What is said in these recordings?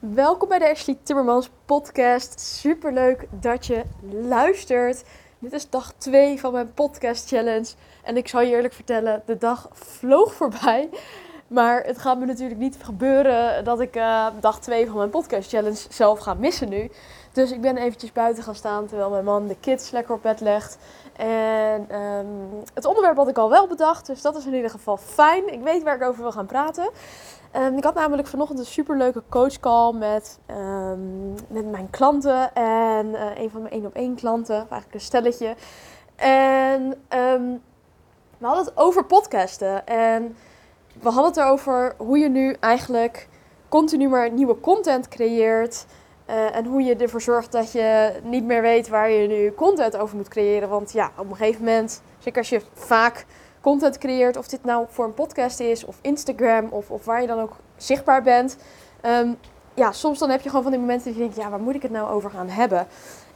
Welkom bij de Ashley Timmermans podcast. Super leuk dat je luistert. Dit is dag 2 van mijn podcast challenge. En ik zal je eerlijk vertellen, de dag vloog voorbij. Maar het gaat me natuurlijk niet gebeuren dat ik uh, dag 2 van mijn podcast challenge zelf ga missen nu. Dus ik ben eventjes buiten gaan staan terwijl mijn man de kids lekker op bed legt. En um, het onderwerp had ik al wel bedacht, dus dat is in ieder geval fijn. Ik weet waar ik over wil gaan praten. Um, ik had namelijk vanochtend een superleuke coachcall met, um, met mijn klanten en uh, een van mijn één op één klanten, eigenlijk een stelletje. En we hadden het over podcasten en we hadden het erover hoe je nu eigenlijk continu maar nieuwe content creëert. Uh, en hoe je ervoor zorgt dat je niet meer weet waar je nu content over moet creëren. Want ja, op een gegeven moment, zeker als je vaak content creëert, of dit nou voor een podcast is, of Instagram, of, of waar je dan ook zichtbaar bent. Um, ja, soms dan heb je gewoon van die momenten dat je denkt, ja, waar moet ik het nou over gaan hebben?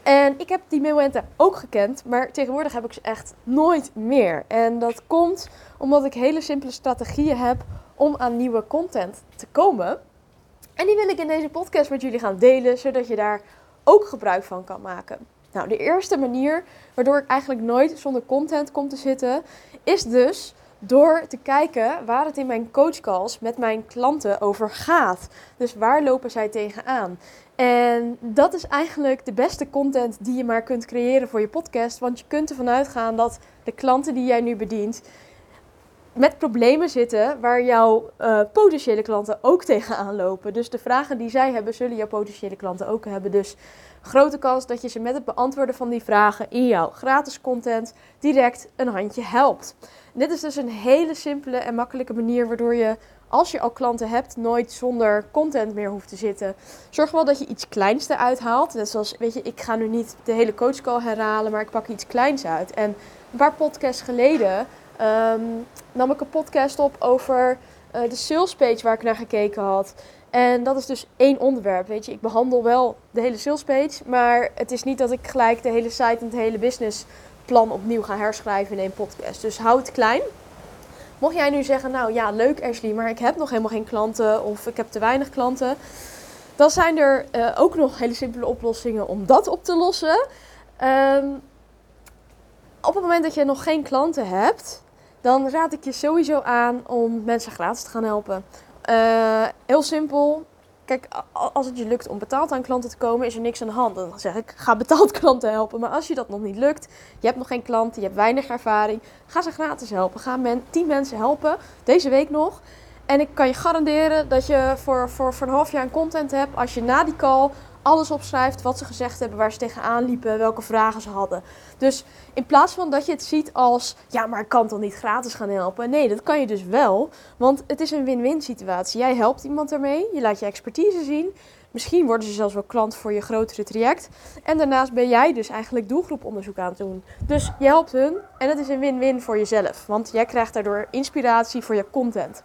En ik heb die momenten ook gekend, maar tegenwoordig heb ik ze echt nooit meer. En dat komt omdat ik hele simpele strategieën heb om aan nieuwe content te komen. En die wil ik in deze podcast met jullie gaan delen, zodat je daar ook gebruik van kan maken. Nou, de eerste manier waardoor ik eigenlijk nooit zonder content kom te zitten, is dus door te kijken waar het in mijn coachcalls met mijn klanten over gaat. Dus waar lopen zij tegenaan? En dat is eigenlijk de beste content die je maar kunt creëren voor je podcast. Want je kunt ervan uitgaan dat de klanten die jij nu bedient, met problemen zitten waar jouw uh, potentiële klanten ook tegenaan lopen. Dus de vragen die zij hebben, zullen jouw potentiële klanten ook hebben. Dus grote kans dat je ze met het beantwoorden van die vragen in jouw gratis content direct een handje helpt. dit is dus een hele simpele en makkelijke manier waardoor je, als je al klanten hebt, nooit zonder content meer hoeft te zitten. Zorg wel dat je iets kleins eruit haalt. Net zoals, weet je, ik ga nu niet de hele coachcall herhalen, maar ik pak iets kleins uit. En een paar podcasts geleden um, nam ik een podcast op over uh, de salespage waar ik naar gekeken had. En dat is dus één onderwerp, weet je. Ik behandel wel de hele salespage, maar het is niet dat ik gelijk de hele site en het hele businessplan opnieuw ga herschrijven in één podcast. Dus hou het klein. Mocht jij nu zeggen, nou ja, leuk Ashley, maar ik heb nog helemaal geen klanten of ik heb te weinig klanten. Dan zijn er uh, ook nog hele simpele oplossingen om dat op te lossen. Um, op het moment dat je nog geen klanten hebt, dan raad ik je sowieso aan om mensen gratis te gaan helpen. Uh, heel simpel. Kijk, als het je lukt om betaald aan klanten te komen, is er niks aan de hand. Dan zeg ik, ga betaald klanten helpen. Maar als je dat nog niet lukt, je hebt nog geen klanten, je hebt weinig ervaring, ga ze gratis helpen. Ga men, 10 mensen helpen, deze week nog. En ik kan je garanderen dat je voor, voor, voor een half jaar een content hebt als je na die call alles opschrijft wat ze gezegd hebben, waar ze tegenaan liepen, welke vragen ze hadden. Dus in plaats van dat je het ziet als, ja, maar ik kan toch niet gratis gaan helpen? Nee, dat kan je dus wel, want het is een win-win situatie. Jij helpt iemand ermee, je laat je expertise zien. Misschien worden ze zelfs wel klant voor je grotere traject. En daarnaast ben jij dus eigenlijk doelgroeponderzoek aan het doen. Dus je helpt hun en het is een win-win voor jezelf. Want jij krijgt daardoor inspiratie voor je content.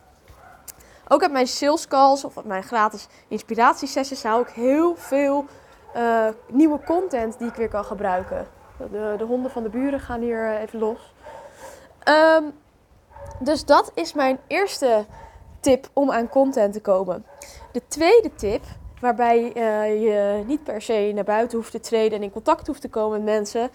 Ook op mijn sales calls of op mijn gratis inspiratiesessies hou ik heel veel uh, nieuwe content die ik weer kan gebruiken. De, de honden van de buren gaan hier eh, even los. Um, dus dat is mijn eerste tip om aan content te komen. De tweede tip, waarbij uh, je niet per se naar buiten hoeft te treden en in contact hoeft te komen met mensen,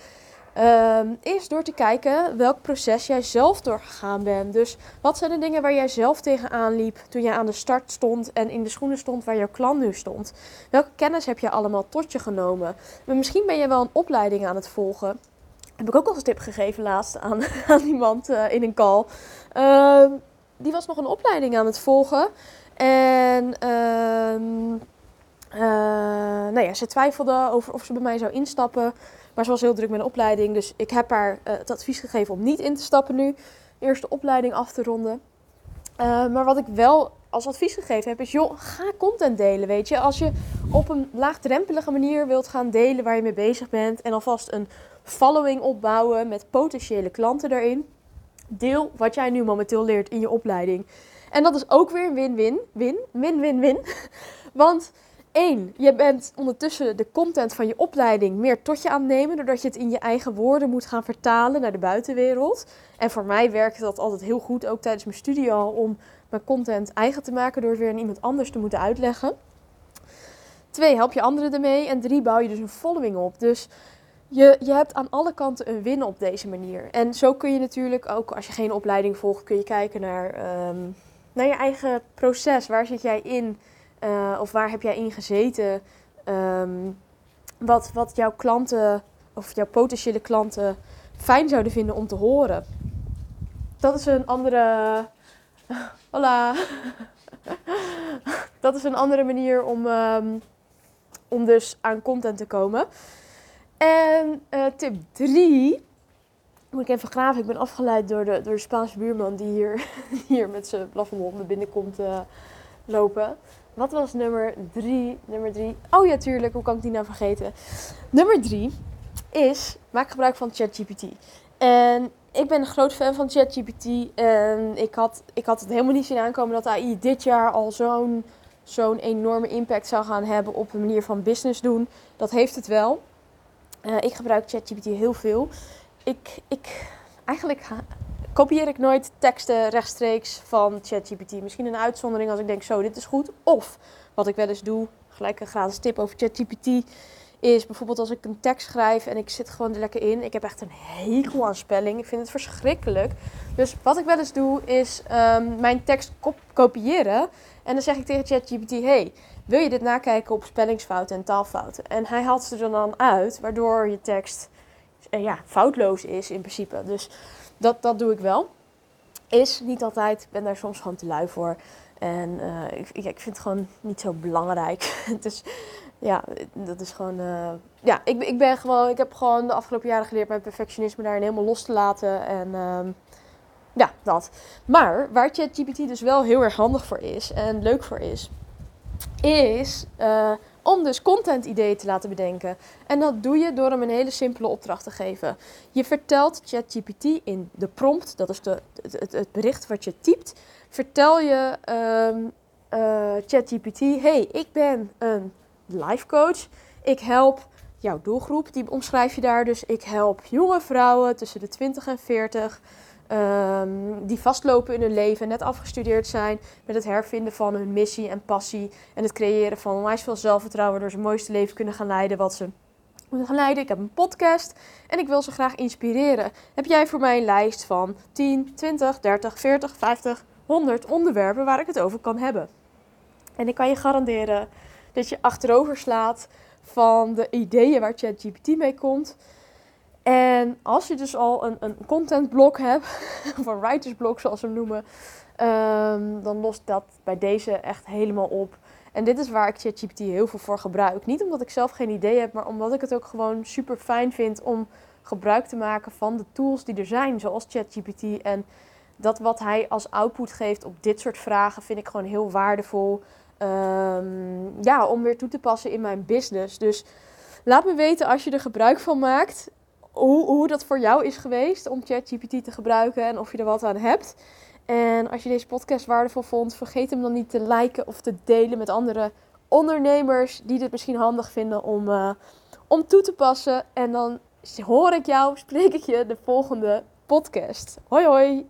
Um, is door te kijken welk proces jij zelf doorgegaan bent. Dus wat zijn de dingen waar jij zelf tegenaan liep toen je aan de start stond en in de schoenen stond waar jouw klant nu stond? Welke kennis heb je allemaal tot je genomen? Maar misschien ben je wel een opleiding aan het volgen. Heb ik ook al een tip gegeven laatst aan, aan iemand uh, in een call. Uh, die was nog een opleiding aan het volgen. En uh, nou ja, ze twijfelde over of ze bij mij zou instappen. Maar ze was heel druk met een opleiding. Dus ik heb haar uh, het advies gegeven om niet in te stappen nu. Eerst de opleiding af te ronden. Uh, maar wat ik wel als advies gegeven heb, is: joh, ga content delen. Weet je, als je op een laagdrempelige manier wilt gaan delen waar je mee bezig bent. En alvast een following opbouwen met potentiële klanten daarin. Deel wat jij nu momenteel leert in je opleiding. En dat is ook weer een win-win. Win, win-win-win. Want Eén, je bent ondertussen de content van je opleiding meer tot je aan nemen, doordat je het in je eigen woorden moet gaan vertalen naar de buitenwereld. En voor mij werkte dat altijd heel goed, ook tijdens mijn studie al, om mijn content eigen te maken door het weer aan iemand anders te moeten uitleggen. Twee, help je anderen ermee. En drie, bouw je dus een following op. Dus je, je hebt aan alle kanten een win op deze manier. En zo kun je natuurlijk ook, als je geen opleiding volgt, kun je kijken naar, ehm, naar je eigen proces. Waar zit jij in? Uh, of waar heb jij in gezeten? Ehm, wat, wat jouw klanten of jouw potentiële klanten fijn zouden vinden om te horen. Dat is een andere. Hola. dat is een andere manier om, um, om dus aan content te komen. En uh, tip 3. Moet ik even graven. Ik ben afgeleid door de, door de Spaanse buurman die hier, hier met zijn blaffende honden binnenkomt uh, lopen. Wat was nummer 3? Nummer 3. Oh ja, tuurlijk. Hoe kan ik die nou vergeten? Nummer 3 is maak gebruik van ChatGPT. En ik ben een groot fan van ChatGPT. En ik had, ik had het helemaal niet zien aankomen dat AI dit jaar al zo'n zo'n enorme impact zou gaan hebben op de manier van business doen. Dat heeft het wel. Uh, ik gebruik ChatGPT heel veel. Ik, ik, eigenlijk kopieer ik nooit teksten rechtstreeks van ChatGPT. Misschien een uitzondering als ik denk, zo, dit is goed. Of wat ik wel eens doe, gelijk een gratis tip over ChatGPT is bijvoorbeeld als ik een tekst schrijf en ik zit gewoon er lekker in. Ik heb echt een hekel aan spelling. Ik vind het verschrikkelijk. Dus wat ik wel eens doe is um, mijn tekst kopiëren. En dan zeg ik tegen ChatGPT: Hey, wil je dit nakijken op spellingsfouten en taalfouten? En hij haalt ze er dan uit, waardoor je tekst uh, ja, foutloos is in principe. Dus dat, dat doe ik wel. Is niet altijd. Ik ben daar soms gewoon te lui voor. En uh, ik, ik, vind het gewoon niet zo belangrijk. dus ja, dat is gewoon. Uh, ja, ik, ik ben gewoon. Ik heb gewoon de afgelopen jaren geleerd mijn perfectionisme daarin helemaal los te laten. En uh, ja, dat. Maar waar ChatGPT dus wel heel erg handig voor is en leuk voor is, is uh, om dus content ideeën te laten bedenken. En dat doe je door hem een hele simpele opdracht te geven. Je vertelt ChatGPT in de prompt, dat is de, het, het bericht wat je typt, vertel je um, ChatGPT: hey, ik ben een life coach. Ik help jouw doelgroep, die omschrijf je daar. Dus ik help jonge vrouwen tussen de 20 en 40. Ehm, die vastlopen in hun leven, net afgestudeerd zijn met het hervinden van hun missie en passie en het creëren van onwijs veel zelfvertrouwen, waardoor ze het mooiste leven kunnen gaan leiden wat ze moeten gaan leiden. Ik heb een podcast en ik wil ze graag inspireren. Heb jij voor mij een lijst van 10, 20, 30, 40, 50, 100 onderwerpen waar ik het over kan hebben? En ik kan je garanderen dat je achterover slaat van de ideeën waar ChatGPT mee komt. En als je dus al een, een contentblok hebt, of een writersblok zoals ze hem noemen, um, dan lost dat bij deze echt helemaal op. En dit is waar ik ChatGPT heel veel voor gebruik. Niet omdat ik zelf geen idee heb, maar omdat ik het ook gewoon super fijn vind om gebruik te maken van de tools die er zijn, zoals ChatGPT. En dat wat hij als output geeft op dit soort vragen vind ik gewoon heel waardevol. Um, ja, om weer toe te passen in mijn business. Dus laat me weten als je er gebruik van maakt. Hoe, hoe dat voor jou is geweest om ChatGPT te gebruiken en of je er wat aan hebt. En als je deze podcast waardevol vond, vergeet hem dan niet te liken of te delen met andere ondernemers die dit misschien handig vinden om, uh, om toe te passen. En dan hoor ik jou, spreek ik je de volgende podcast. Hoi hoi!